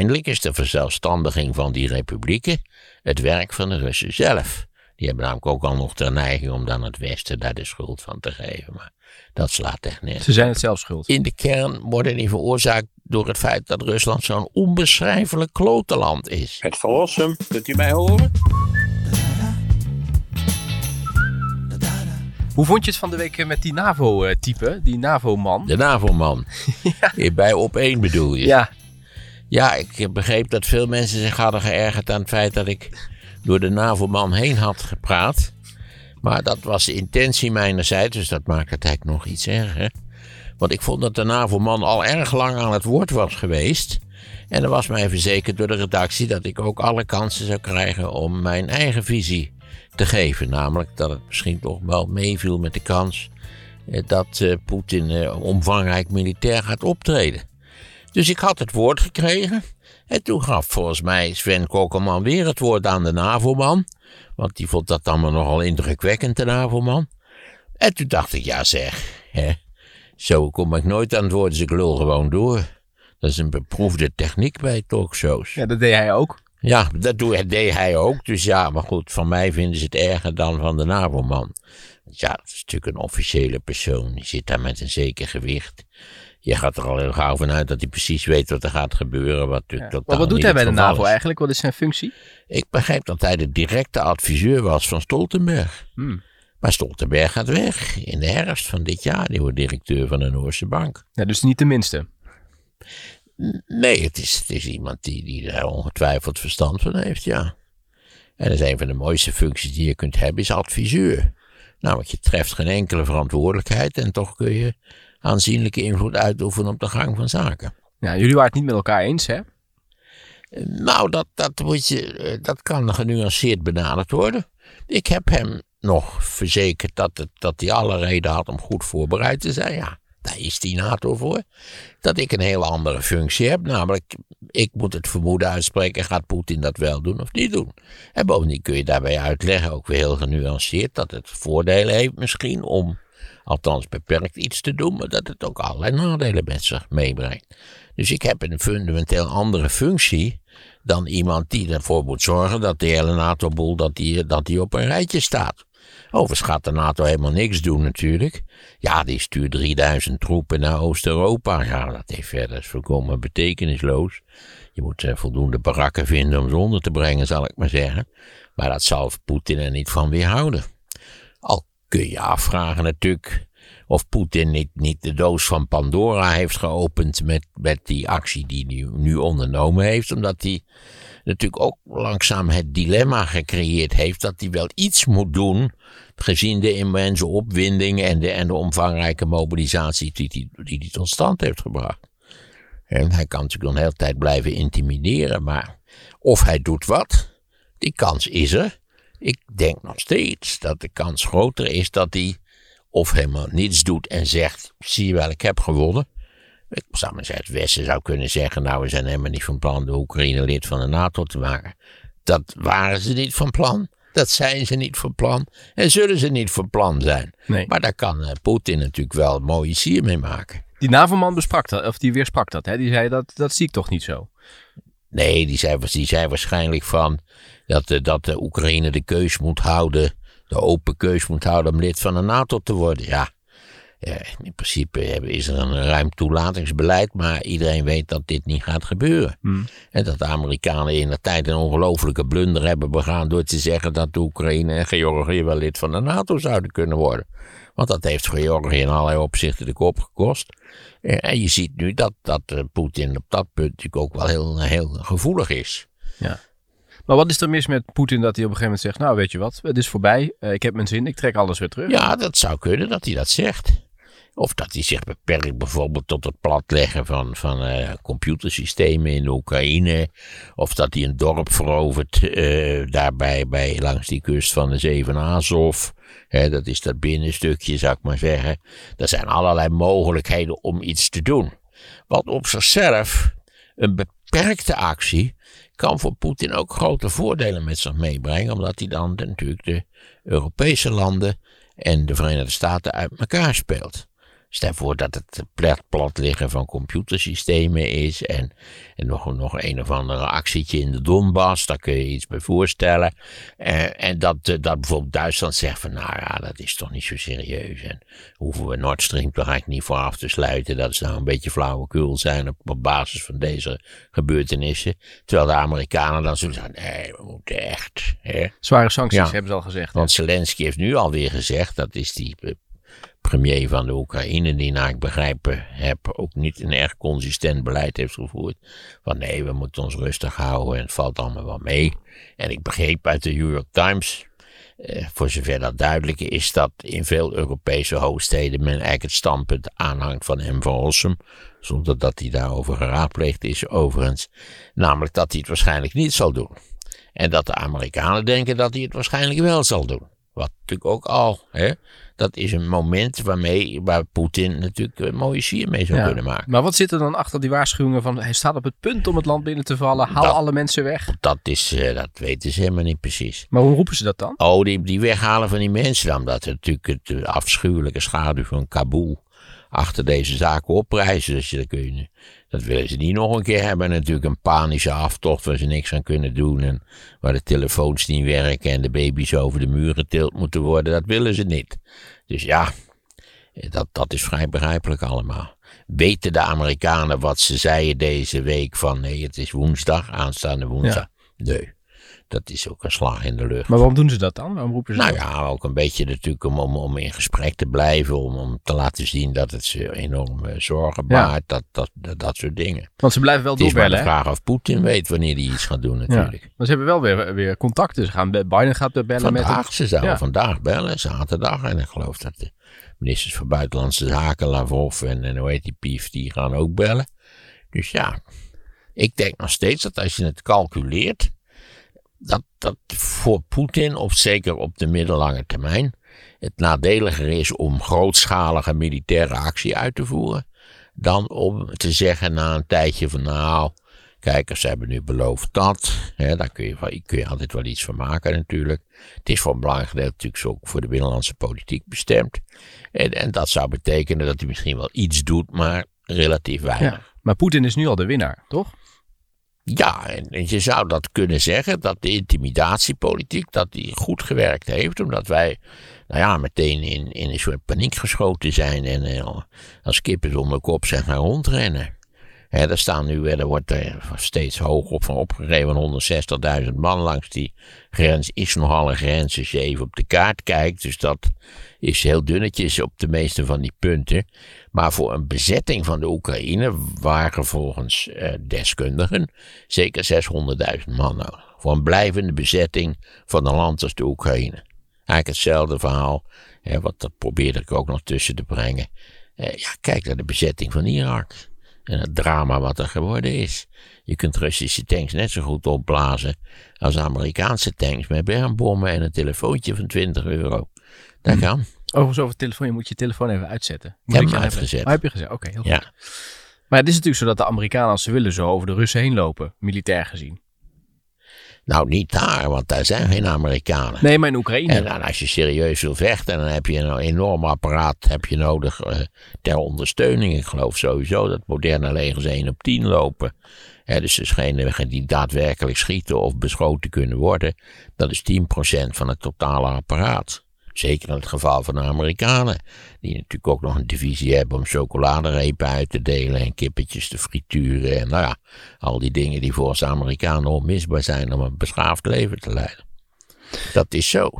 uiteindelijk is de verzelfstandiging van die republieken het werk van de Russen zelf. Die hebben namelijk ook al nog de neiging om dan het Westen daar de schuld van te geven. Maar dat slaat echt neer. Ze zijn het zelf schuld. In de kern worden die veroorzaakt door het feit dat Rusland zo'n onbeschrijfelijk klotenland is. Het verlossen, kunt u mij horen? Hoe vond je het van de week met die NAVO-type, die NAVO-man? De NAVO-man. Bij op één bedoel je? Ja. Ja, ik begreep dat veel mensen zich hadden geërgerd aan het feit dat ik door de NAVO-man heen had gepraat. Maar dat was de intentie mijnerzijds, dus dat maakt het eigenlijk nog iets erger. Want ik vond dat de NAVO-man al erg lang aan het woord was geweest. En er was mij verzekerd door de redactie dat ik ook alle kansen zou krijgen om mijn eigen visie te geven. Namelijk dat het misschien toch wel meeviel met de kans eh, dat eh, Poetin eh, omvangrijk militair gaat optreden. Dus ik had het woord gekregen. En toen gaf volgens mij Sven Kokkelman weer het woord aan de NAVO-man. Want die vond dat allemaal nogal indrukwekkend, de NAVO-man. En toen dacht ik, ja zeg, hè, zo kom ik nooit aan het woord, dus ik lul gewoon door. Dat is een beproefde techniek bij talkshows. Ja, dat deed hij ook. Ja, dat deed hij ook. Dus ja, maar goed, van mij vinden ze het erger dan van de NAVO-man. Ja, dat is natuurlijk een officiële persoon. Die zit daar met een zeker gewicht. Je gaat er al heel gauw vanuit dat hij precies weet wat er gaat gebeuren. Wat, ja. maar wat doet hij bij de NAVO eigenlijk? Wat is zijn functie? Ik begrijp dat hij de directe adviseur was van Stoltenberg. Hmm. Maar Stoltenberg gaat weg in de herfst van dit jaar. Die wordt directeur van de Noorse Bank. Ja, dus niet de minste. Nee, het is, het is iemand die, die daar ongetwijfeld verstand van heeft, ja. En dat is een van de mooiste functies die je kunt hebben, is adviseur. Namelijk, je treft geen enkele verantwoordelijkheid en toch kun je aanzienlijke invloed uitoefenen op de gang van zaken. Ja, jullie waren het niet met elkaar eens, hè? Nou, dat, dat, moet je, eh, dat kan genuanceerd benaderd worden. Ik heb hem nog verzekerd dat, het, dat hij alle reden had om goed voorbereid te zijn. Ja, daar is die NATO voor. Dat ik een hele andere functie heb. Namelijk, ik moet het vermoeden uitspreken: gaat Poetin dat wel doen of niet doen? En bovendien kun je daarbij uitleggen, ook weer heel genuanceerd, dat het voordelen heeft misschien om, althans beperkt iets te doen, maar dat het ook allerlei nadelen met zich meebrengt. Dus ik heb een fundamenteel andere functie dan iemand die ervoor moet zorgen dat de hele NATO-boel dat die, dat die op een rijtje staat. Overigens gaat de NATO helemaal niks doen natuurlijk. Ja, die stuurt 3000 troepen naar Oost-Europa. Ja, dat heeft verder is volkomen betekenisloos. Je moet uh, voldoende barakken vinden om ze onder te brengen, zal ik maar zeggen. Maar dat zal Poetin er niet van weerhouden. Kun je afvragen natuurlijk of Poetin niet, niet de doos van Pandora heeft geopend met, met die actie die hij nu ondernomen heeft. Omdat hij natuurlijk ook langzaam het dilemma gecreëerd heeft dat hij wel iets moet doen, gezien de immense opwinding en de, en de omvangrijke mobilisatie die hij die, die tot stand heeft gebracht. En hij kan natuurlijk een hele tijd blijven intimideren, maar of hij doet wat, die kans is er. Ik denk nog steeds dat de kans groter is dat hij of helemaal niets doet en zegt: zie je wel, ik heb gewonnen. Ik zou maar zeggen, het Westen zou kunnen zeggen, nou we zijn helemaal niet van plan de Oekraïne lid van de NATO te maken. Dat waren ze niet van plan. Dat zijn ze niet van plan. En zullen ze niet van plan zijn. Nee. Maar daar kan uh, Poetin natuurlijk wel een mooie sier mee maken. Die NAVO-man besprak dat, of die weersprak dat. Hè? Die zei dat, dat zie ik toch niet zo. Nee, die zei, die zei waarschijnlijk van dat, de, dat de Oekraïne de keus moet houden, de open keus moet houden om lid van de NATO te worden. Ja, in principe is er een ruim toelatingsbeleid, maar iedereen weet dat dit niet gaat gebeuren. Hmm. En dat de Amerikanen in de tijd een ongelofelijke blunder hebben begaan door te zeggen dat de Oekraïne en Georgië wel lid van de NATO zouden kunnen worden. Want dat heeft Georgië in allerlei opzichten de kop gekost. En je ziet nu dat, dat eh, Poetin op dat punt natuurlijk ook wel heel, heel gevoelig is. Ja. Maar wat is er mis met Poetin dat hij op een gegeven moment zegt: Nou, weet je wat, het is voorbij, eh, ik heb mijn zin, ik trek alles weer terug? Ja, dat zou kunnen dat hij dat zegt. Of dat hij zich beperkt bijvoorbeeld tot het platleggen van, van uh, computersystemen in de Oekraïne. Of dat hij een dorp verovert uh, daarbij bij, langs die kust van de Zee van Azov. dat is dat binnenstukje, zou ik maar zeggen. Er zijn allerlei mogelijkheden om iets te doen. Wat op zichzelf een beperkte actie kan voor Poetin ook grote voordelen met zich meebrengen. Omdat hij dan natuurlijk de Europese landen en de Verenigde Staten uit elkaar speelt. Stel voor dat het plat, plat liggen van computersystemen is en, en nog, nog een of andere actietje in de Donbass, daar kun je iets bij voorstellen. En, en dat, eh, dat bijvoorbeeld Duitsland zegt van, nou ja, dat is toch niet zo serieus. En hoeven we Nord Stream toch eigenlijk niet voor af te sluiten. Dat zou een beetje flauwekul zijn op, op basis van deze gebeurtenissen. Terwijl de Amerikanen dan zullen zeggen, nee, we moeten echt. Hè. Zware sancties Ja. hebben ze al gezegd. Want Zelensky heeft nu alweer gezegd, dat is die eh, premier van de Oekraïne, die naar ik begrijpen heb ook niet een erg consistent beleid heeft gevoerd. Van nee, we moeten ons rustig houden en het valt allemaal wel mee. En ik begreep uit de New York Times, eh, voor zover dat duidelijk is, dat in veel Europese hoofdsteden men eigenlijk het standpunt aanhangt van M. van Rossum, zonder dat hij daarover geraadpleegd is overigens. Namelijk dat hij het waarschijnlijk niet zal doen. En dat de Amerikanen denken dat hij het waarschijnlijk wel zal doen. Wat natuurlijk ook al, hè, dat is een moment waarmee, waar Poetin natuurlijk een mooie sier mee zou Ja. kunnen maken. Maar wat zit er dan achter die waarschuwingen van hij staat op het punt om het land binnen te vallen, haal Dat- alle mensen weg. Dat, is, eh, dat weten ze helemaal niet precies. Maar hoe roepen ze dat dan? Oh, die, die weghalen van die mensen, omdat er natuurlijk het eh, afschuwelijke schaduw van Kabul achter deze zaken opprijzen. Dus dat, kun je, dat willen ze niet nog een keer hebben. Natuurlijk een panische aftocht waar ze niks aan kunnen doen. En waar de telefoons niet werken en de baby's over de muren getild moeten worden. Dat willen ze niet. Dus ja, dat, dat is vrij begrijpelijk allemaal. Weten de Amerikanen wat ze zeiden deze week van nee, het is woensdag, aanstaande woensdag? Nee, dat is ook een slag in de lucht. Maar waarom doen ze dat dan? Waarom roepen ze Nou dat? ja, ook een beetje natuurlijk om, om, om in gesprek te blijven, om, om te laten zien dat het ze enorm eh, zorgen Ja. baart, dat, dat, dat, dat soort dingen. Want ze blijven wel Het is maar de doorbellen. vraag of Poetin weet wanneer hij iets gaat doen Ja. natuurlijk. Maar ze hebben wel weer, weer contacten. Ze gaan, Biden gaat bellen met. Vandaag, ze zouden Ja. vandaag bellen, zaterdag. En ik geloof dat de ministers van Buitenlandse Zaken, Lavrov en, en hoe heet die pief, die gaan ook bellen. Dus ja, ik denk nog steeds dat als je het calculeert, dat dat voor Poetin, of zeker op de middellange termijn, het nadeliger is om grootschalige militaire actie uit te voeren, dan om te zeggen na een tijdje van nou, kijk, ze hebben nu beloofd dat, hè, daar kun je, kun altijd wel iets van maken natuurlijk. Het is voor een belangrijk gedeelte natuurlijk ook voor de binnenlandse politiek bestemd. En, en dat zou betekenen dat hij misschien wel iets doet, maar relatief weinig. Ja. Maar Poetin is nu al de winnaar, toch? Ja, en, je zou dat kunnen zeggen dat de intimidatiepolitiek dat die goed gewerkt heeft, omdat wij, nou ja, meteen in, in een soort paniek geschoten zijn en eh, als kippen zonder kop zeg maar rondrennen. Er staan nu, eh, er wordt er steeds hoog op van opgegeven 160.000 man langs die grens. Is nogal een grens als je even op de kaart kijkt. Dus dat is heel dunnetjes op de meeste van die punten. Maar voor een bezetting van de Oekraïne waren volgens eh, deskundigen zeker 600.000 man nodig. Voor een blijvende bezetting van een land als de Oekraïne. Eigenlijk hetzelfde verhaal, hè, wat dat probeerde ik ook nog tussen te brengen. Eh, ja, kijk naar de bezetting van Irak. En het drama wat er geworden is. Je kunt Russische tanks net zo goed opblazen als Amerikaanse tanks met bermbommen en een telefoontje van 20 euro. Dat kan. Overigens over telefoon. Je moet je telefoon even uitzetten. Moet heb je hem uitgezet. Oh, heb je gezet? Oké, heel goed. Ja. Maar het is natuurlijk zo dat de Amerikanen, als ze willen, zo over de Russen heen lopen. Militair gezien. Nou, niet daar, want daar zijn geen Amerikanen. Nee, maar in Oekraïne. En dan als je serieus wil vechten, dan heb je een enorm apparaat heb je nodig eh, ter ondersteuning. Ik geloof sowieso dat moderne legers 1 op 10 lopen. Hè, dus degene die daadwerkelijk schieten of beschoten kunnen worden, dat is 10% van het totale apparaat. Zeker in het geval van de Amerikanen, die natuurlijk ook nog een divisie hebben om chocoladerepen uit te delen en kippetjes te frituren. En nou ja, al die dingen die volgens de Amerikanen onmisbaar zijn om een beschaafd leven te leiden. Dat is zo.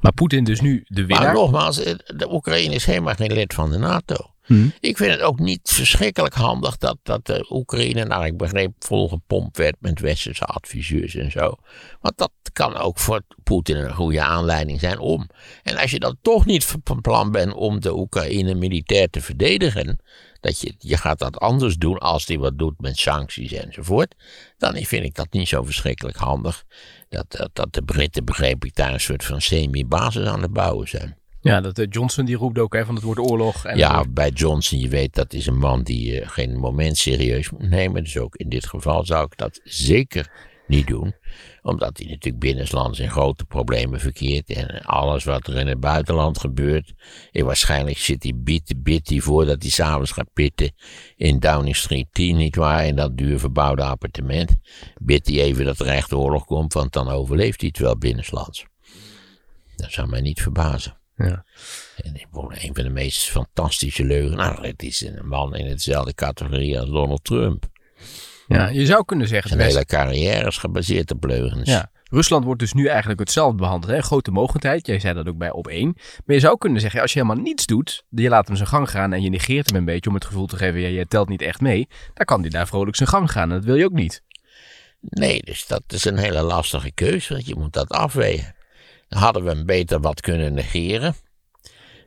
Maar Poetin dus nu de Maar winnaar. nogmaals, eh, de Oekraïne is helemaal geen lid van de NATO. Hm. Ik vind het ook niet verschrikkelijk handig dat, dat de Oekraïne, nou ik begreep, volgepompt werd met westerse adviseurs en zo. Want dat kan ook voor Poetin een goede aanleiding zijn om. En als je dan toch niet van plan bent om de Oekraïne militair te verdedigen, dat je, je gaat dat anders doen als die wat doet met sancties enzovoort, dan vind ik dat niet zo verschrikkelijk handig. Dat, dat, dat de Britten, begreep ik, daar een soort van semi-basis aan het bouwen zijn. Ja, dat eh, Johnson die roept ook hè, van het woord oorlog. En Ja, bij Johnson, je weet, dat is een man die eh, geen moment serieus moet nemen. Dus ook in dit geval zou ik dat zeker niet doen. Omdat hij natuurlijk binnenlands in grote problemen verkeert. En alles wat er in het buitenland gebeurt. En waarschijnlijk zit hij bit, bit hij voordat hij s'avonds gaat pitten in Downing Street 10, nietwaar? In dat duur verbouwde appartement. Bid hij even dat er echt oorlog komt, want dan overleeft hij het wel binnenlands. Dat zou mij niet verbazen. Ja. En een van de meest fantastische leugenaars. Nou, het is een man in hetzelfde categorie als Donald Trump. ja, je zou kunnen zeggen... Zijn hele carrière is gebaseerd op leugens. Ja. Rusland wordt dus nu eigenlijk hetzelfde behandeld. Hè? Grote mogendheid. Jij zei dat ook bij op één. Maar je zou kunnen zeggen, als je helemaal niets doet, je laat hem zijn gang gaan en je negeert hem een beetje om het gevoel te geven, ja, je telt niet echt mee, dan kan hij daar vrolijk zijn gang gaan. En dat wil je ook niet. Nee, dus dat is een hele lastige keuze, want je moet dat afwegen. Hadden we hem beter wat kunnen negeren?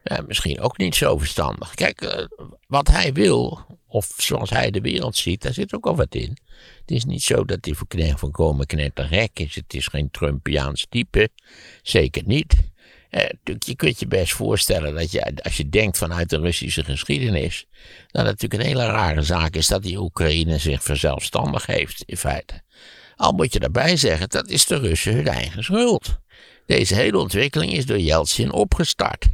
Ja, misschien ook niet zo verstandig. Kijk, eh, wat hij wil, of zoals hij de wereld ziet, daar zit ook al wat in. Het is niet zo dat hij voor van komen knetterrek is. Het is geen Trumpiaans type. Zeker niet. Eh, je kunt je best voorstellen dat je, als je denkt vanuit de Russische geschiedenis, dat het natuurlijk een hele rare zaak is dat die Oekraïne zich verzelfstandig heeft, in feite. Al moet je daarbij zeggen, dat is de Russen hun eigen schuld. Deze hele ontwikkeling is door Yeltsin opgestart.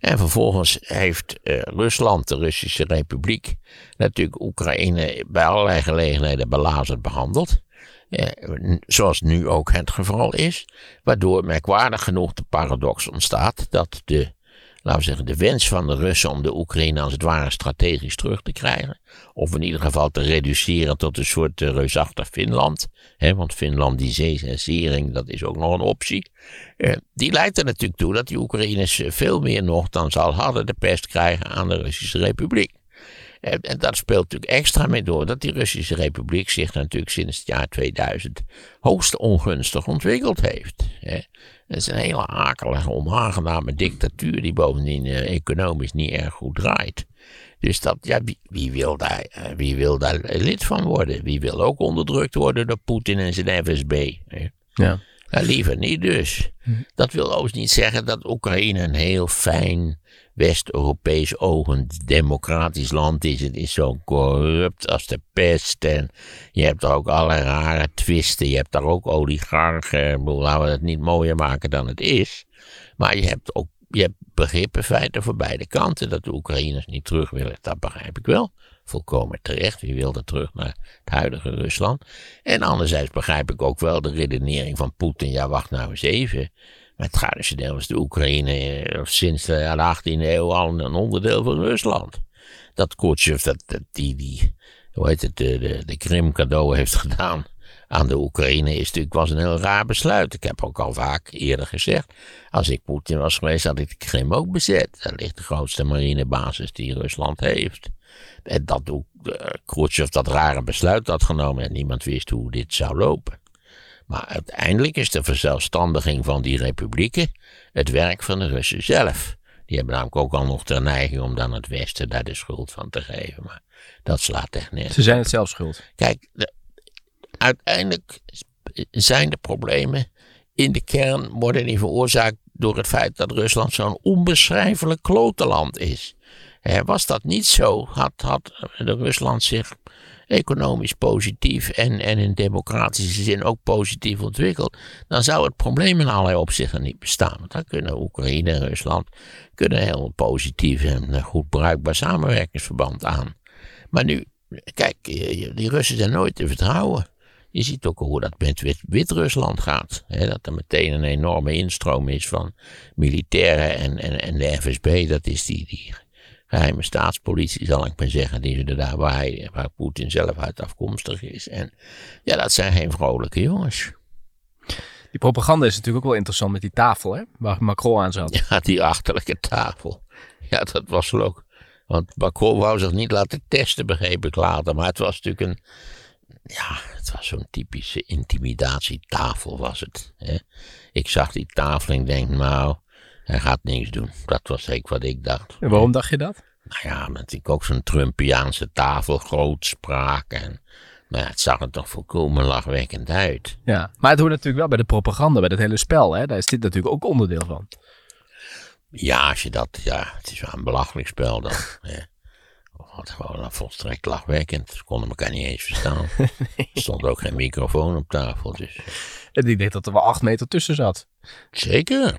En vervolgens heeft eh, Rusland, de Russische Republiek, natuurlijk Oekraïne bij allerlei gelegenheden belazerd behandeld. Eh, zoals nu ook het geval is. Waardoor merkwaardig genoeg de paradox ontstaat dat de, laten we zeggen, de wens van de Russen om de Oekraïne als het ware strategisch terug te krijgen. Of in ieder geval te reduceren tot een soort eh, reusachtig Finland. Hè, want Finland, die zeezeering, dat is ook nog een optie. Eh, die leidt er natuurlijk toe dat die Oekraïners eh, veel meer nog dan ze al hadden de pest krijgen aan de Russische Republiek. En, dat speelt natuurlijk extra mee door dat die Russische Republiek zich natuurlijk sinds het jaar 2000 hoogst ongunstig ontwikkeld heeft. Het is een hele akelige, onaangename dictatuur die bovendien eh, economisch niet erg goed draait. Dus dat, ja, wie, wie, wil daar, eh, wie wil daar lid van worden? Wie wil ook onderdrukt worden door Poetin en zijn FSB? Ja. Ja, liever niet dus. Dat wil overigens niet zeggen dat Oekraïne een heel fijn West-Europees ogend democratisch land is. Het is zo corrupt als de pest. En je hebt er ook allerlei rare twisten. Je hebt daar ook oligarchen. Laten we het niet mooier maken dan het is. Maar je hebt ook je hebt begrip in feite voor beide kanten. Dat de Oekraïners niet terug willen, dat begrijp ik wel. Volkomen terecht. Wie wilde terug naar het huidige Rusland? En anderzijds begrijp ik ook wel de redenering van Poetin. Ja, wacht nou eens even. Maar traditioneel is de Oekraïne eh, sinds de, ja, de 18e eeuw al een onderdeel van Rusland. Dat Khrushchev, dat, die, die, hoe heet het, de, de, de Krim cadeau heeft gedaan aan de Oekraïne is natuurlijk was een heel raar besluit. Ik heb ook al vaak eerder gezegd, als ik Poetin was geweest, had ik de Krim ook bezet. Dat ligt de grootste marinebasis die Rusland heeft. En dat uh, Khrushchev dat rare besluit had genomen en niemand wist hoe dit zou lopen. Maar uiteindelijk is de verzelfstandiging van die republieken het werk van de Russen zelf. Die hebben namelijk ook al nog de neiging om dan het Westen daar de schuld van te geven. Maar dat slaat echt nergens. Ze zijn het zelf schuld. Kijk, de, uiteindelijk zijn de problemen in de kern worden die veroorzaakt door het feit dat Rusland zo'n onbeschrijfelijk klotenland is. He, was dat niet zo, had, had de Rusland zich economisch positief en, en in democratische zin ook positief ontwikkeld, dan zou het probleem in allerlei opzichten niet bestaan. Want dan kunnen Oekraïne en Rusland kunnen heel positief en goed bruikbaar samenwerkingsverband aan. Maar nu, kijk, die Russen zijn nooit te vertrouwen. Je ziet ook hoe dat met Wit-Rusland gaat. Dat er meteen een enorme instroom is van militairen en, en, en de FSB. Dat is die, die geheime staatspolitie, zal ik maar zeggen. Die er daar waar, hij, waar Poetin zelf uit afkomstig is. En ja, dat zijn geen vrolijke jongens. Die propaganda is natuurlijk ook wel interessant met die tafel, hè? Waar Macron aan zat. Ja, die achterlijke tafel. Ja, dat was wel ook. Want Macron wou zich niet laten testen, begreep ik later. Maar het was natuurlijk een. Ja, het was zo'n typische intimidatietafel, was het. Hè? Ik zag die tafel en ik denk, nou, hij gaat niks doen. Dat was zeker wat ik dacht. En waarom dacht je dat? Nou ja, natuurlijk ook zo'n Trumpiaanse tafel, grootspraak. En, maar ja, het zag er toch volkomen lachwekkend uit. Ja, maar het hoort natuurlijk wel bij de propaganda, bij dat hele spel. Hè? Daar is dit natuurlijk ook onderdeel van. Ja, als je dat, ja, het is wel een belachelijk spel dan. hè. Wat gewoon volstrekt lachwekkend. Ze konden elkaar niet eens verstaan. Er stond ook geen microfoon op tafel. Dus En ik denk dat er wel acht meter tussen zat. zeker.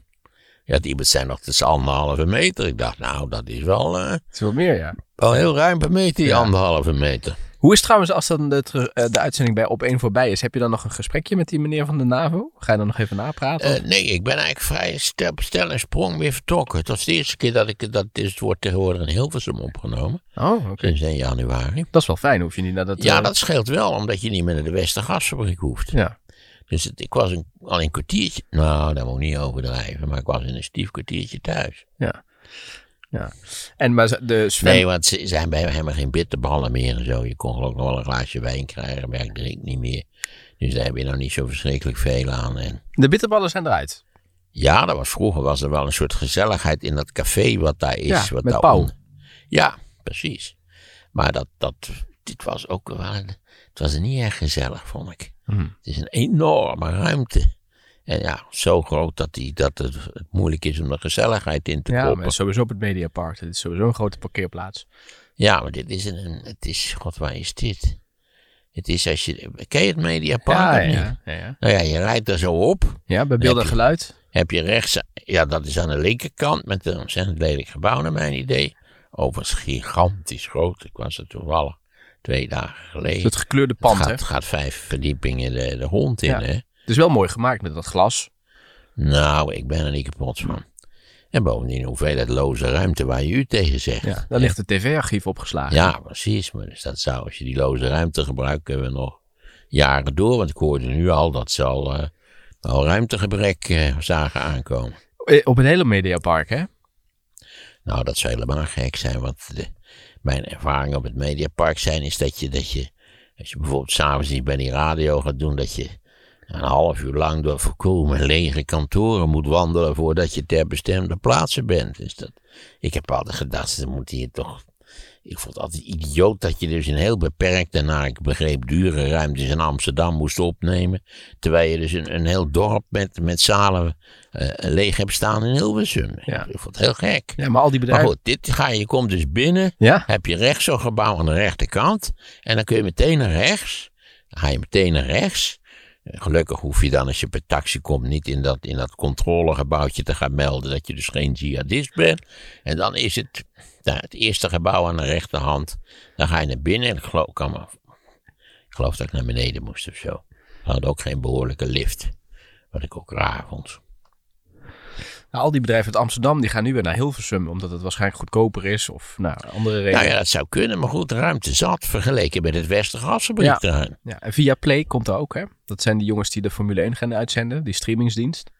Ja, die zijn nog tussen anderhalve meter. Ik dacht, nou, dat is wel, eh, Het is wel meer, ja. wel heel ruim per meter, die Ja. anderhalve meter. Hoe is het trouwens als dan de, eh, de uitzending bij Op1 voorbij is? Heb je dan nog een gesprekje met die meneer van de NAVO? Ga je dan nog even napraten? Eh, nee, ik ben eigenlijk vrij stel, stel en sprong weer vertrokken. Het was de eerste keer dat ik dat is, het wordt tegenwoordig in Hilversum opgenomen. oh, oké. Sinds 1 januari. Dat is wel fijn, hoef je niet naar dat... Ja, eh, dat scheelt wel, omdat je niet meer naar de Westergasfabriek hoeft. Ja. Dus het, ik was een, al een kwartiertje, nou, dat moet ik niet overdrijven, maar ik was in een stief kwartiertje thuis. ja. ja. En maar de Sven... Nee, want ze zijn bij hem geen bitterballen meer en zo. Je kon geloof ik nog wel een glaasje wijn krijgen, maar ik drink niet meer. Dus daar heb je nog niet zo verschrikkelijk veel aan. En De bitterballen zijn eruit. ja, dat was, vroeger was er wel een soort gezelligheid in dat café wat daar is. Ja, wat met daar on- Ja, precies. Maar dat, dat, dit was ook wel, het was niet erg gezellig, vond ik. Hm. Het is een enorme ruimte. En ja, zo groot dat, die, dat het, het moeilijk is om er gezelligheid in te Ja, koppen. maar sowieso op het Mediapark. Het is sowieso een grote parkeerplaats. Ja, maar dit is een, het is, god, waar is dit? Het is als je, ken je het Mediapark? ja, ja, ja, ja. Nou ja, je rijdt er zo op, Ja, bij beeld en geluid. heb je rechts, ja, dat is aan de linkerkant met een ontzettend lelijk gebouw naar mijn idee. Overigens gigantisch groot, ik was er toevallig twee dagen geleden. Het gekleurde pand, het hè? gaat, gaat vijf verdiepingen de, de grond in, Ja. hè? Het is wel mooi gemaakt met dat glas. Nou, ik ben er niet kapot van. En bovendien hoeveelheid loze ruimte waar je u tegen zegt. Ja, daar ligt het tv-archief opgeslagen. Ja, precies. Maar dus dat zou, als je die loze ruimte gebruikt, kunnen we nog jaren door. Want ik hoorde nu al dat ze al, eh, al ruimtegebrek eh, zagen aankomen. Eh, Op het hele Mediapark, hè? Nou, dat zou helemaal gek zijn. Want de, mijn ervaring op het Mediapark zijn is dat je, dat je als je bijvoorbeeld s'avonds niet bij die radio gaat doen, dat je een half uur lang door volkomen lege kantoren moet wandelen voordat je ter bestemde plaatsen bent. Dus dat, ik heb altijd gedacht, ze moeten hier toch... Ik vond het altijd idioot dat je dus in heel beperkte, naar ik begreep, dure ruimtes in Amsterdam moest opnemen. Terwijl je dus een, een heel dorp met, met zalen eh, leeg hebt staan in Hilversum. Ja. Ik vond het heel gek. Ja, maar al die Maar bedrijven... goed, dit ga je, je komt dus binnen, Ja? heb je rechts zo'n gebouw aan de rechterkant. En dan kun je meteen naar rechts. Dan ga je meteen naar rechts. Eh, Gelukkig hoef je dan, als je per taxi komt, niet in dat, in dat controlegebouwtje te gaan melden dat je dus geen jihadist bent. En dan is het nou, het eerste gebouw aan de rechterhand. Dan ga je naar binnen. En ik geloof, kan maar, ik geloof dat ik naar beneden moest of zo. We hadden ook geen behoorlijke lift. Wat ik ook raar vond. Nou, al die bedrijven uit Amsterdam die gaan nu weer naar Hilversum, omdat het waarschijnlijk goedkoper is of nou, andere redenen. Nou ja, dat zou kunnen, maar goed, ruimte zat vergeleken met het Westergasfabriekterrein. Ja, en via Play komt er ook, hè? Dat zijn die jongens die de Formule 1 gaan uitzenden, die streamingsdienst.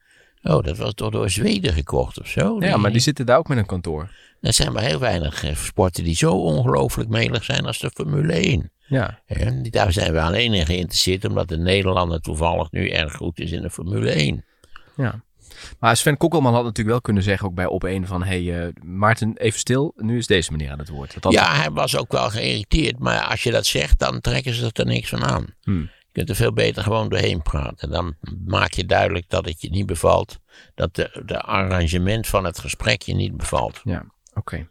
Oh, dat was toch door Zweden gekocht of zo? Ja, maar die zitten daar ook met een kantoor. Er zijn maar heel weinig eh, sporten die zo ongelooflijk melig zijn als de Formule 1. Ja, En daar zijn we alleen in geïnteresseerd omdat de Nederlander toevallig nu erg goed is in de Formule 1. ja. Maar Sven Kokkelman had natuurlijk wel kunnen zeggen, ook bij op een van, hé hey, eh, Maarten, even stil, nu is deze meneer aan het woord. Dat had- Ja, hij was ook wel geïrriteerd, maar als je dat zegt, dan trekken ze er niks van aan. Hmm. Je kunt er veel beter gewoon doorheen praten. Dan maak je duidelijk dat het je niet bevalt, dat de, de arrangement van het gesprek je niet bevalt. Ja, oké.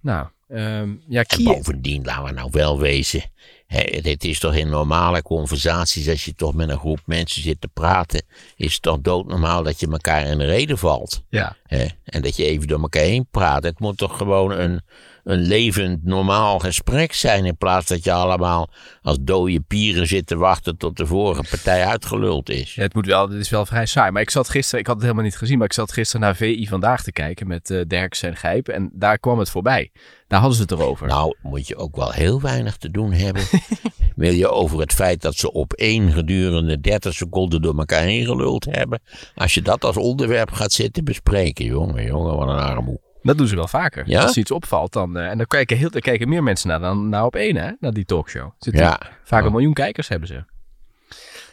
Nou, ehm, ja, En Kia... bovendien, laten we nou wel wezen. Hè, het is toch in normale conversaties, als je toch met een groep mensen zit te praten, is het toch doodnormaal dat je elkaar in de reden valt. Ja, Hè? En dat je even door elkaar heen praat. Het moet toch gewoon een, een levend, normaal gesprek zijn. In plaats dat je allemaal als dode pieren zit te wachten tot de vorige partij uitgeluld is. Ja, het moet wel, dit is wel vrij saai. Maar ik zat gisteren, ik had het helemaal niet gezien, maar ik zat gisteren naar VI Vandaag te kijken met eh Derks en Gijp. En daar kwam het voorbij. Daar hadden ze het erover. Nou, moet je ook wel heel weinig te doen hebben. Wil je over het feit dat ze op één gedurende 30 seconden door elkaar heen geluld hebben. Als je dat als onderwerp gaat zitten bespreken, jongen, jongen, wat een armoe. Dat doen ze wel vaker. Ja? Als iets opvalt, dan, eh, en dan kijken, heel, dan kijken meer mensen naar dan naar op één, hè? Naar die talkshow. Zitten Ja. Vaak een miljoen kijkers hebben ze. Even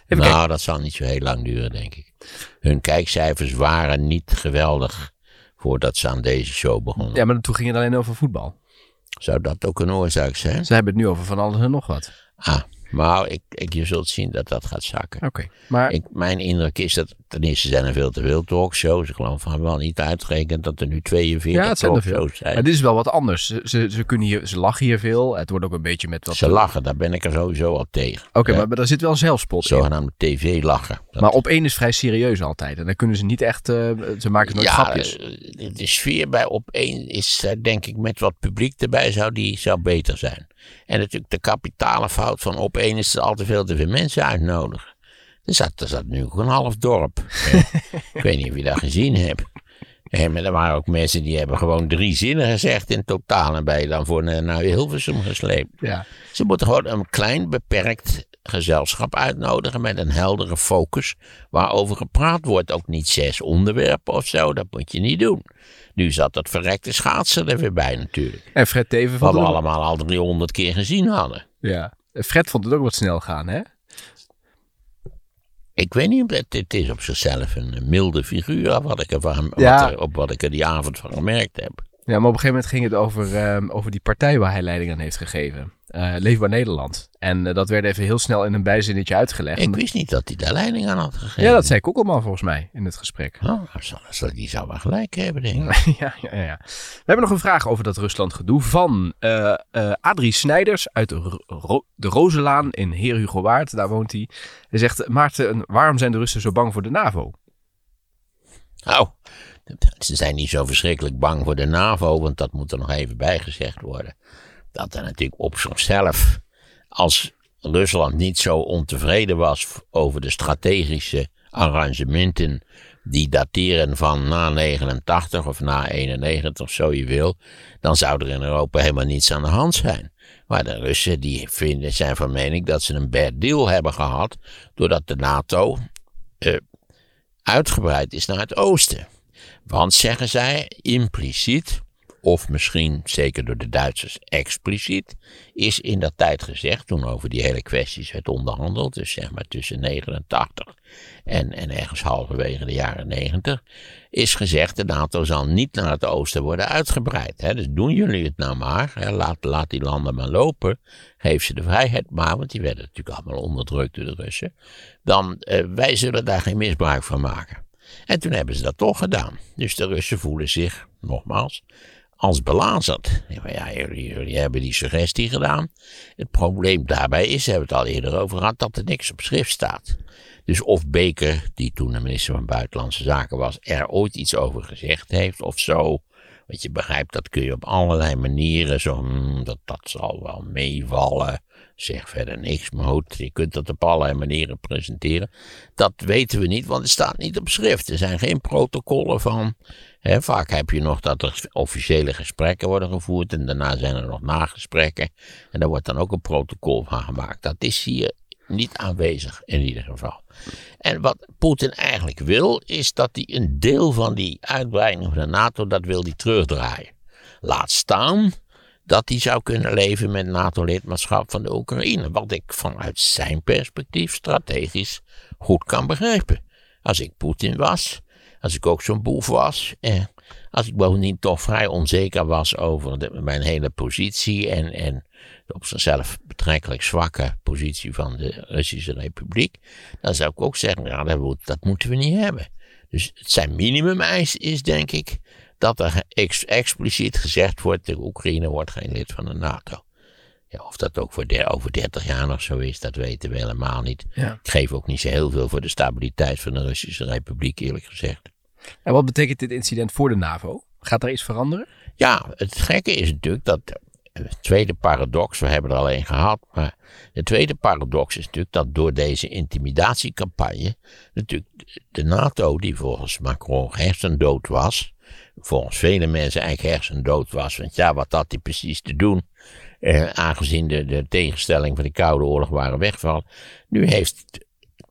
kijken. nou, dat zal niet zo heel lang duren, denk ik. Hun kijkcijfers waren niet geweldig voordat ze aan deze show begonnen. Ja, maar toen ging het alleen over voetbal. Zou dat ook een oorzaak zijn? Ze hebben het nu over van alles en nog wat. Ah, Maar ik, ik, je zult zien dat dat gaat zakken. Oké. Maar Ik, mijn indruk is dat ten eerste zijn er veel te veel talkshows. Ik geloof van wel niet uitgerekend dat er nu 42 ja, het zijn er veel. talkshows zijn. Maar dit is wel wat anders. Ze, ze, ze, kunnen hier, ze lachen hier veel. Het wordt ook een beetje met wat... Ze lachen, daar ben ik er sowieso al tegen. Oké, maar, maar daar zit wel zelfspot in. Zogenaamde tv-lachen. Dat- Maar op één is vrij serieus altijd. En dan kunnen ze niet echt... eh, ze maken nooit ja, grapjes. eh, de sfeer bij op één is eh, denk ik met wat publiek erbij zou, die zou beter zijn. En natuurlijk de kapitale fout van op één is dat al te veel te veel mensen uitnodigen. Er zat, er zat nu ook een half dorp. Eh, ik weet niet of je dat gezien hebt. Eh, maar er waren ook mensen die hebben gewoon drie zinnen gezegd in totaal. En ben je dan voor naar, naar Hilversum gesleept. Ja. Ze moeten gewoon een klein beperkt gezelschap uitnodigen met een heldere focus waarover gepraat wordt. Ook niet zes onderwerpen of zo, dat moet je niet doen. Nu zat dat verrekte schaatsen er weer bij natuurlijk. En Fred Teven Wat we allemaal al 300 keer gezien hadden. Ja. Fred vond het ook wat snel gaan, hè? Ik weet niet, het, het is op zichzelf een milde figuur wat ik er van, Ja. wat er, op wat ik er die avond van gemerkt heb. Ja, maar op een gegeven moment ging het over, ehm, over die partij waar hij leiding aan heeft gegeven. Eh, Leefbaar Nederland. En eh, dat werd even heel snel in een bijzinnetje uitgelegd. Ik wist niet dat hij daar leiding aan had gegeven. ja, dat zei Kokkelman volgens mij in het gesprek. Oh, die zou wel gelijk hebben, denk ik. ja, ja, ja. We hebben nog een vraag over dat Rusland-gedoe van eh Adrie Snijders uit Ro- de Rozelaan in Heer Hugo Waard. Daar woont hij. Hij zegt, Maarten, waarom zijn de Russen zo bang voor de NAVO? Nou, ze zijn niet zo verschrikkelijk bang voor de NAVO, want dat moet er nog even bijgezegd worden. Dat er natuurlijk op zichzelf, als Rusland niet zo ontevreden was over de strategische arrangementen die dateren van na 89 of na 91, zo je wil, dan zou er in Europa helemaal niets aan de hand zijn. Maar de Russen die vinden, zijn van mening dat ze een bad deal hebben gehad, doordat de NATO eh, uitgebreid is naar het oosten. Want zeggen zij impliciet, of misschien zeker door de Duitsers expliciet, is in dat tijd gezegd, toen over die hele kwesties werd onderhandeld, dus zeg maar tussen 89 en, en ergens halverwege de jaren 90, is gezegd de NATO zal niet naar het oosten worden uitgebreid. Hè. Dus doen jullie het nou maar, hè. Laat, laat die landen maar lopen, geef ze de vrijheid maar, want die werden natuurlijk allemaal onderdrukt door de Russen. Dan, eh, wij zullen daar geen misbruik van maken. En toen hebben ze dat toch gedaan. Dus de Russen voelen zich, nogmaals, als belazerd. Maar ja, jullie, jullie hebben die suggestie gedaan. Het probleem daarbij is, we hebben het al eerder over gehad, dat er niks op schrift staat. Dus of Baker, die toen de minister van Buitenlandse Zaken was, er ooit iets over gezegd heeft of zo. Want je begrijpt, dat kun je op allerlei manieren, zo, dat, dat zal wel meevallen. Zeg verder niks, maar goed, je kunt dat op allerlei manieren presenteren. Dat weten we niet, want het staat niet op schrift. Er zijn geen protocollen van. Vaak heb je nog dat er officiële gesprekken worden gevoerd en daarna zijn er nog nagesprekken. En daar wordt dan ook een protocol van gemaakt. Dat is hier niet aanwezig in ieder geval. En wat Poetin eigenlijk wil, is dat hij een deel van die uitbreiding van de NATO, dat wil hij terugdraaien. Laat staan dat hij zou kunnen leven met NATO-lidmaatschap van de Oekraïne. Wat ik vanuit zijn perspectief strategisch goed kan begrijpen. Als ik Poetin was, als ik ook zo'n boef was, eh, als ik bovendien toch vrij onzeker was over mijn hele positie en, en op zichzelf betrekkelijk zwakke positie van de Russische Republiek, dan zou ik ook zeggen, ja, dat, dat moeten we niet hebben. Dus het zijn minimumeis is denk ik dat er ex- expliciet gezegd wordt, de Oekraïne wordt geen lid van de NATO. Ja, of dat ook voor de, over 30 jaar nog zo is, dat weten we helemaal niet. Ja. Ik geef ook niet zo heel veel voor de stabiliteit van de Russische Republiek, eerlijk gezegd. En wat betekent dit incident voor de NAVO? Gaat er iets veranderen? Ja, het gekke is natuurlijk dat. De tweede paradox, we hebben er al één gehad. Maar de tweede paradox is natuurlijk dat door deze intimidatiecampagne. natuurlijk de NATO, die volgens Macron hersendood was. volgens vele mensen eigenlijk hersendood was. Want ja, wat had hij precies te doen? Eh, aangezien de, de tegenstelling van de Koude Oorlog waren weggevallen. Nu heeft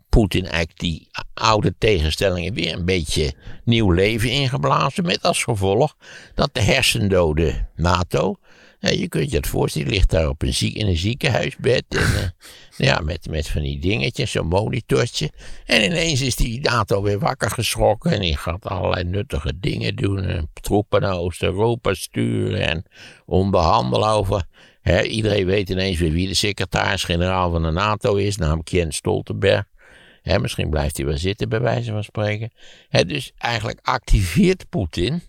Poetin eigenlijk die oude tegenstellingen weer een beetje nieuw leven ingeblazen. Met als gevolg dat de hersendode NATO. eh, je kunt je het voorstellen, die ligt daar op een in een ziekenhuisbed. En, eh, ja, met, met van die dingetjes, zo'n monitortje. En ineens is die NATO weer wakker geschrokken. En die gaat allerlei nuttige dingen doen. En troepen naar Oost-Europa sturen. En onderhandelen over Iedereen weet ineens weer wie de secretaris-generaal van de NATO is, namelijk Jens Stoltenberg. Misschien blijft hij wel zitten, bij wijze van spreken. Dus eigenlijk activeert Poetin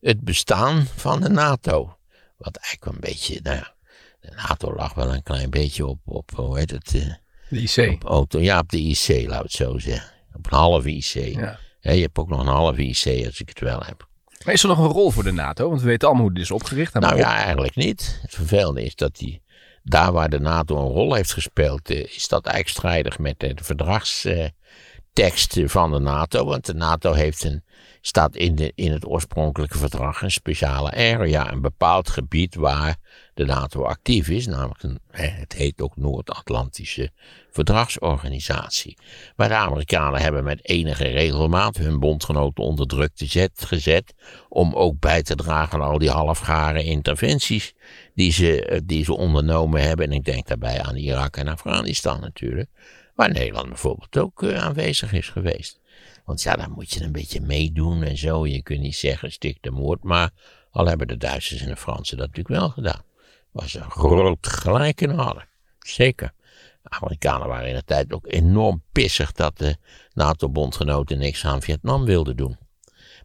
het bestaan van de NATO. Wat eigenlijk een beetje, nou ja, de NATO lag wel een klein beetje op, op hoe heet het? eh, De IC. op auto, ja, op de IC, we het zo zeggen. Op een halve IC. Ja. Je hebt ook nog een halve IC als ik het wel heb. Maar is er nog een rol voor de NATO? Want we weten allemaal hoe dit is opgericht. Nou ja, eigenlijk niet. Het vervelende is dat die, daar waar de NATO een rol heeft gespeeld, eh, is dat eigenlijk strijdig met de verdragstekst van de NATO. Want de NATO heeft een, staat in, de, in het oorspronkelijke verdrag een speciale area, een bepaald gebied waar de NATO actief is. Namelijk, het heet ook Noord-Atlantische Verdragsorganisatie. Maar de Amerikanen hebben met enige regelmaat hun bondgenoten onder druk te zet, gezet om ook bij te dragen aan al die halfgare interventies die ze, eh, die ze ondernomen hebben. En ik denk daarbij aan Irak en Afghanistan natuurlijk. Waar Nederland bijvoorbeeld ook eh, aanwezig is geweest. Want ja, dan moet je een beetje meedoen en zo. Je kunt niet zeggen stik de moord. Maar al hebben de Duitsers en de Fransen dat natuurlijk wel gedaan. Waar ze groot gelijk in hadden. Zeker. De Amerikanen waren in de tijd ook enorm pissig dat de NATO-bondgenoten niks aan Vietnam wilden doen.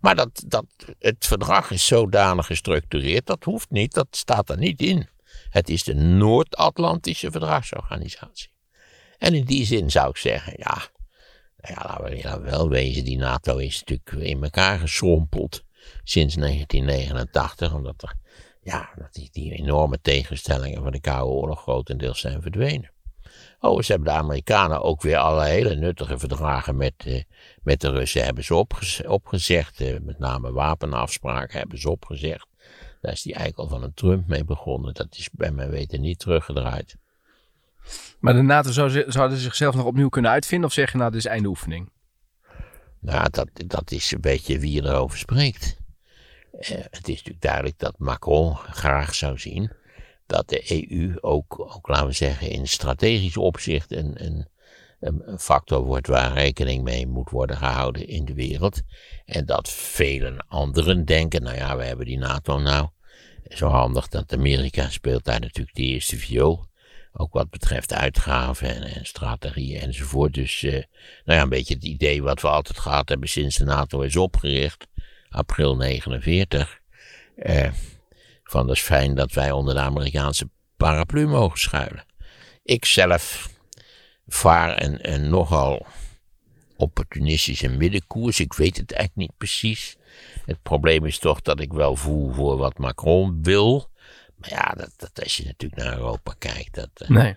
Maar dat, dat, het verdrag is zodanig gestructureerd, dat hoeft niet, dat staat er niet in. Het is de Noord-Atlantische Verdragsorganisatie. En in die zin zou ik zeggen, ja, ja, laten we nou wel wezen, die NATO is natuurlijk in elkaar geschrompeld sinds 1989, omdat er, ja, dat die, die enorme tegenstellingen van de Koude Oorlog grotendeels zijn verdwenen. Oh, ze hebben de Amerikanen ook weer alle hele nuttige verdragen met, eh, met de Russen hebben ze opgez- opgezegd. eh, met name wapenafspraken hebben ze opgezegd. Daar is die eikel van een Trump mee begonnen. Dat is bij mijn weten niet teruggedraaid. Maar de NATO zou, zouden zichzelf nog opnieuw kunnen uitvinden? Of zeg je nou, dit is einde oefening? Nou, dat, dat is een beetje wie erover spreekt. Eh, het is natuurlijk duidelijk dat Macron graag zou zien dat de EU ook, ook laten we zeggen, in strategisch opzicht een, een een factor wordt waar rekening mee moet worden gehouden in de wereld. En dat velen anderen denken, nou ja, we hebben die NATO nou. Zo handig dat Amerika speelt daar natuurlijk de eerste viool. Ook wat betreft uitgaven en, en strategieën enzovoort. Dus, eh, nou ja, een beetje het idee wat we altijd gehad hebben sinds de NATO is opgericht. April 49. Eh, van dat is fijn dat wij onder de Amerikaanse paraplu mogen schuilen. Ik zelf vaar een, een nogal opportunistische middenkoers. Ik weet het eigenlijk niet precies. Het probleem is toch dat ik wel voel voor wat Macron wil. Maar ja, dat, dat als je natuurlijk naar Europa kijkt, dat, eh, Nee.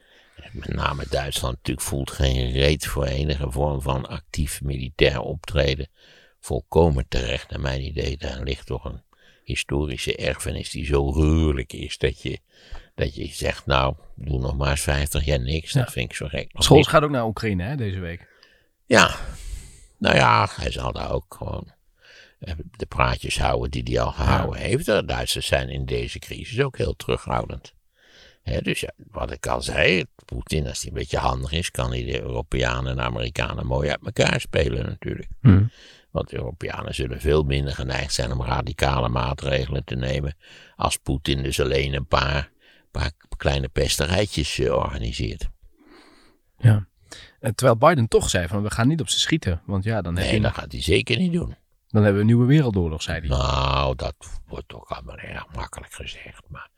met name Duitsland natuurlijk voelt geen reet voor enige vorm van actief militair optreden. Volkomen terecht, naar mijn idee. Daar ligt toch een historische erfenis die zo gruwelijk is dat je, dat je zegt, nou, doe nog maar eens 50 jaar niks. Dat vind ik zo gek. Scholz gaat ook naar Oekraïne hè, deze week. Ja, nou ja, hij zal daar ook gewoon eh, de praatjes houden die hij al gehouden heeft. De Duitsers zijn in deze crisis ook heel terughoudend. Dus ja, wat ik al zei, Poetin, als hij een beetje handig is, kan hij de Europeanen en Amerikanen mooi uit elkaar spelen natuurlijk. Hmm. Want de Europeanen zullen veel minder geneigd zijn om radicale maatregelen te nemen als Poetin dus alleen een paar, paar kleine pesterijtjes eh, organiseert. Ja. En terwijl Biden toch zei van we gaan niet op ze schieten. Want ja, dan, heb Nee, je, dat gaat hij zeker niet doen. Dan hebben we een nieuwe wereldoorlog, zei hij. Nou, dat wordt ook allemaal erg makkelijk gezegd. Maar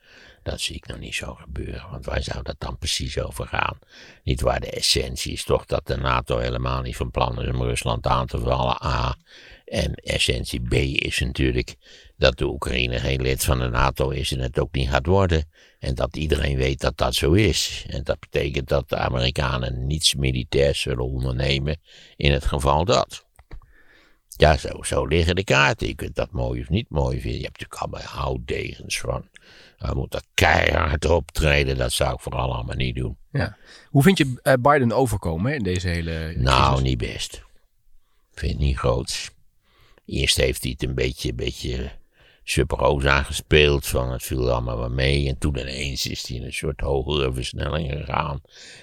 dat zie ik nog niet zo gebeuren. Want waar zou dat dan precies over gaan? Niet waar de essentie is toch dat de NATO helemaal niet van plan is om Rusland aan te vallen. A. En essentie B is natuurlijk dat de Oekraïne geen lid van de NATO is en het ook niet gaat worden. En dat iedereen weet dat dat zo is. En dat betekent dat de Amerikanen niets militairs zullen ondernemen in het geval dat. Ja, zo, zo liggen de kaarten. Je kunt dat mooi of niet mooi vinden. Je hebt natuurlijk allemaal houtdegens van. We moeten keihard optreden. Dat zou ik vooral allemaal niet doen. Ja. Hoe vind je eh, Biden overkomen hè, in deze hele Nou, crisis? niet best. Ik vind het niet groots. Eerst heeft hij het een beetje, beetje superroos aangespeeld. Van het viel allemaal wel mee. En toen ineens is hij in een soort hogere versnelling gegaan.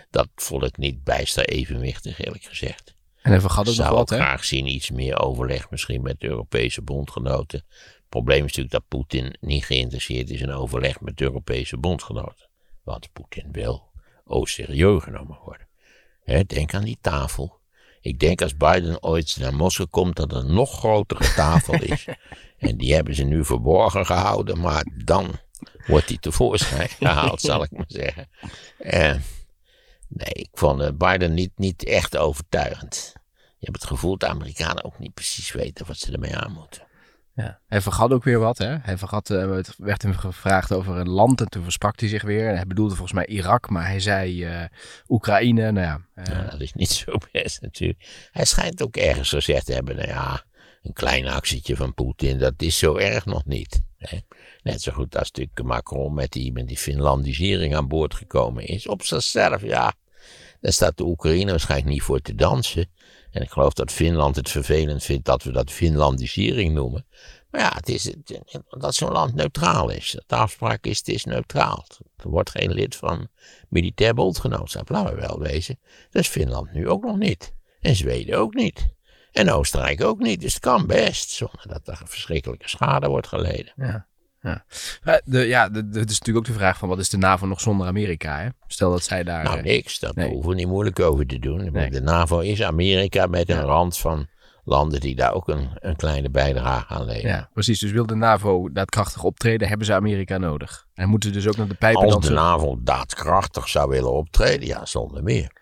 Dat vond ik niet bijster evenwichtig, eerlijk gezegd. En hij vergat ook nog wat, hè? graag zien iets meer overleg misschien met de Europese bondgenoten. Het probleem is natuurlijk dat Poetin niet geïnteresseerd is in overleg met de Europese bondgenoten. Want Poetin wil ook serieus genomen worden. Hè, denk aan die tafel. Ik denk als Biden ooit naar Moskou komt dat er een nog grotere tafel is. en die hebben ze nu verborgen gehouden, maar dan wordt die tevoorschijn gehaald, zal ik maar zeggen. En nee, ik vond eh, Biden niet, niet echt overtuigend. Je hebt het gevoel dat de Amerikanen ook niet precies weten wat ze ermee aan moeten. Ja. Hij vergat ook weer wat. Hè? Hij vergat, uh, het werd hem gevraagd over een land en toen versprak hij zich weer. En hij bedoelde volgens mij Irak, maar hij zei uh, Oekraïne. Nou ja, uh... ja, dat is niet zo best natuurlijk. Hij schijnt ook ergens gezegd te hebben, nou ja, een klein actietje van Poetin, dat is zo erg nog niet. Hè? Net zo goed als natuurlijk Macron met die, met die Finlandisering aan boord gekomen is. Op zichzelf, ja, daar staat de Oekraïne waarschijnlijk niet voor te dansen. En ik geloof dat Finland het vervelend vindt dat we dat Finlandisering noemen. Maar ja, het is, dat zo'n land neutraal is. De afspraak is, het is neutraal. Er wordt geen lid van militair bondgenootschap, laten we wel wezen. Dat is Finland nu ook nog niet. En Zweden ook niet. En Oostenrijk ook niet. Dus het kan best, zonder dat er verschrikkelijke schade wordt geleden. Ja. Ja, de, ja de, de, het is natuurlijk ook de vraag van wat is de NAVO nog zonder Amerika? Hè? Stel dat zij daar... Nou, eh, niks. Daar nee. hoeven we niet moeilijk over te doen. Nee. De NAVO is Amerika met een rand van landen die daar ook een, een kleine bijdrage aan leveren. Ja, precies. Dus wil de NAVO daadkrachtig optreden, hebben ze Amerika nodig. En moeten dus ook naar de pijpen Als de. NAVO daadkrachtig zou willen optreden, ja, zonder meer.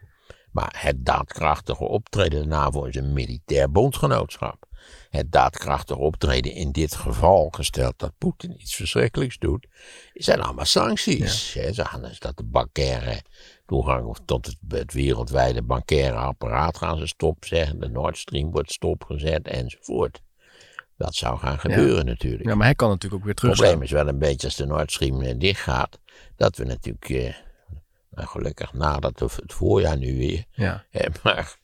Maar het daadkrachtige optreden, de NAVO is een militair bondgenootschap. Het daadkrachtig optreden in dit geval, gesteld dat Poetin iets verschrikkelijks doet, zijn allemaal sancties. Zo gaan dus dat de bankaire toegang tot het, het wereldwijde bankaire apparaat gaan ze stopzeggen, de Nord Stream wordt stopgezet enzovoort. Dat zou gaan gebeuren natuurlijk. Ja, maar hij kan natuurlijk ook weer Het terug. probleem is wel een beetje als de Nord Stream eh, dicht gaat, dat we natuurlijk, eh, nou gelukkig nadat het het voorjaar nu weer, Ja. eh, maar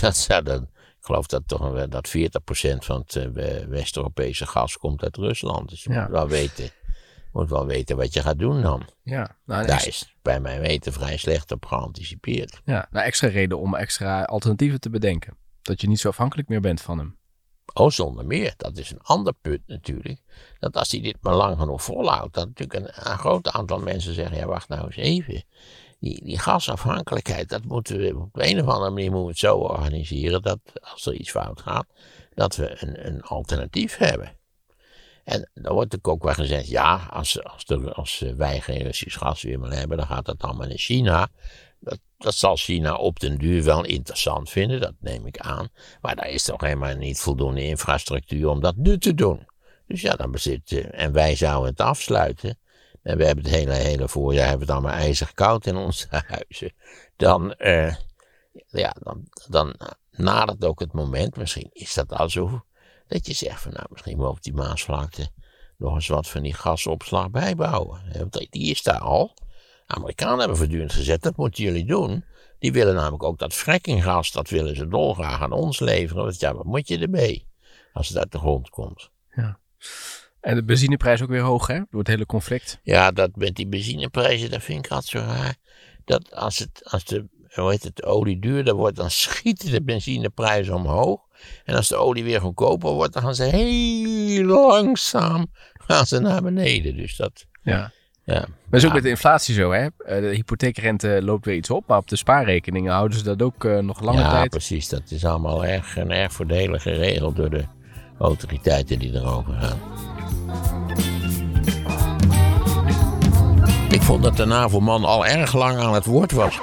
dat zou dan, ik geloof dat toch wel dat 40% van het eh, we- West-Europese gas komt uit Rusland. Dus je Ja. moet wel weten, moet wel weten wat je gaat doen dan. Ja. Nou, Daar is bij mijn weten vrij slecht op geanticipeerd. ja, nou, extra reden om extra alternatieven te bedenken. Dat je niet zo afhankelijk meer bent van hem. Oh, zonder meer. Dat is een ander punt natuurlijk. Dat als hij dit maar lang genoeg volhoudt, dat natuurlijk een, een groot aantal mensen zeggen: ja, wacht nou eens even. Die, die gasafhankelijkheid, dat moeten we op een of andere manier moeten we het zo organiseren dat als er iets fout gaat, dat we een, een alternatief hebben. En dan wordt natuurlijk ook wel gezegd: ja, als, als, als wij geen Russisch gas meer willen hebben, dan gaat dat allemaal in China. Dat, dat zal China op den duur wel interessant vinden, dat neem ik aan. Maar daar is toch helemaal niet voldoende infrastructuur om dat nu te doen. Dus ja, dan bezit, eh, en wij zouden het afsluiten. En we hebben het hele, hele voorjaar hebben we het allemaal ijzig koud in onze huizen. Dan, eh, ja, dan, dan nadert ook het moment, misschien is dat al zo, dat je zegt van nou, misschien wel op die Maasvlakte nog eens wat van die gasopslag bijbouwen. Want die is daar al. Amerikanen hebben voortdurend gezegd, dat moeten jullie doen. Die willen namelijk ook dat frackinggas, dat willen ze dolgraag aan ons leveren. Want ja, wat moet je ermee als het uit de grond komt? En de benzineprijs ook weer hoog, hè? Door het hele conflict. Ja, dat met die benzineprijzen, dat vind ik altijd zo raar. Dat als, het, als de, hoe heet het, de olie duurder wordt, dan schieten de benzineprijzen omhoog. En als de olie weer goedkoper wordt, dan gaan ze heel langzaam gaan ze naar beneden. Dus dat, Ja. ja. Maar is ook Ja. met de inflatie zo, hè? Eh, De hypotheekrente loopt weer iets op, maar op de spaarrekeningen houden ze dat ook eh, nog lange ja, tijd. precies. Dat is allemaal erg, en erg voordelig geregeld door de autoriteiten die erover gaan. Ik vond dat de NAVO-man al erg lang aan het woord was.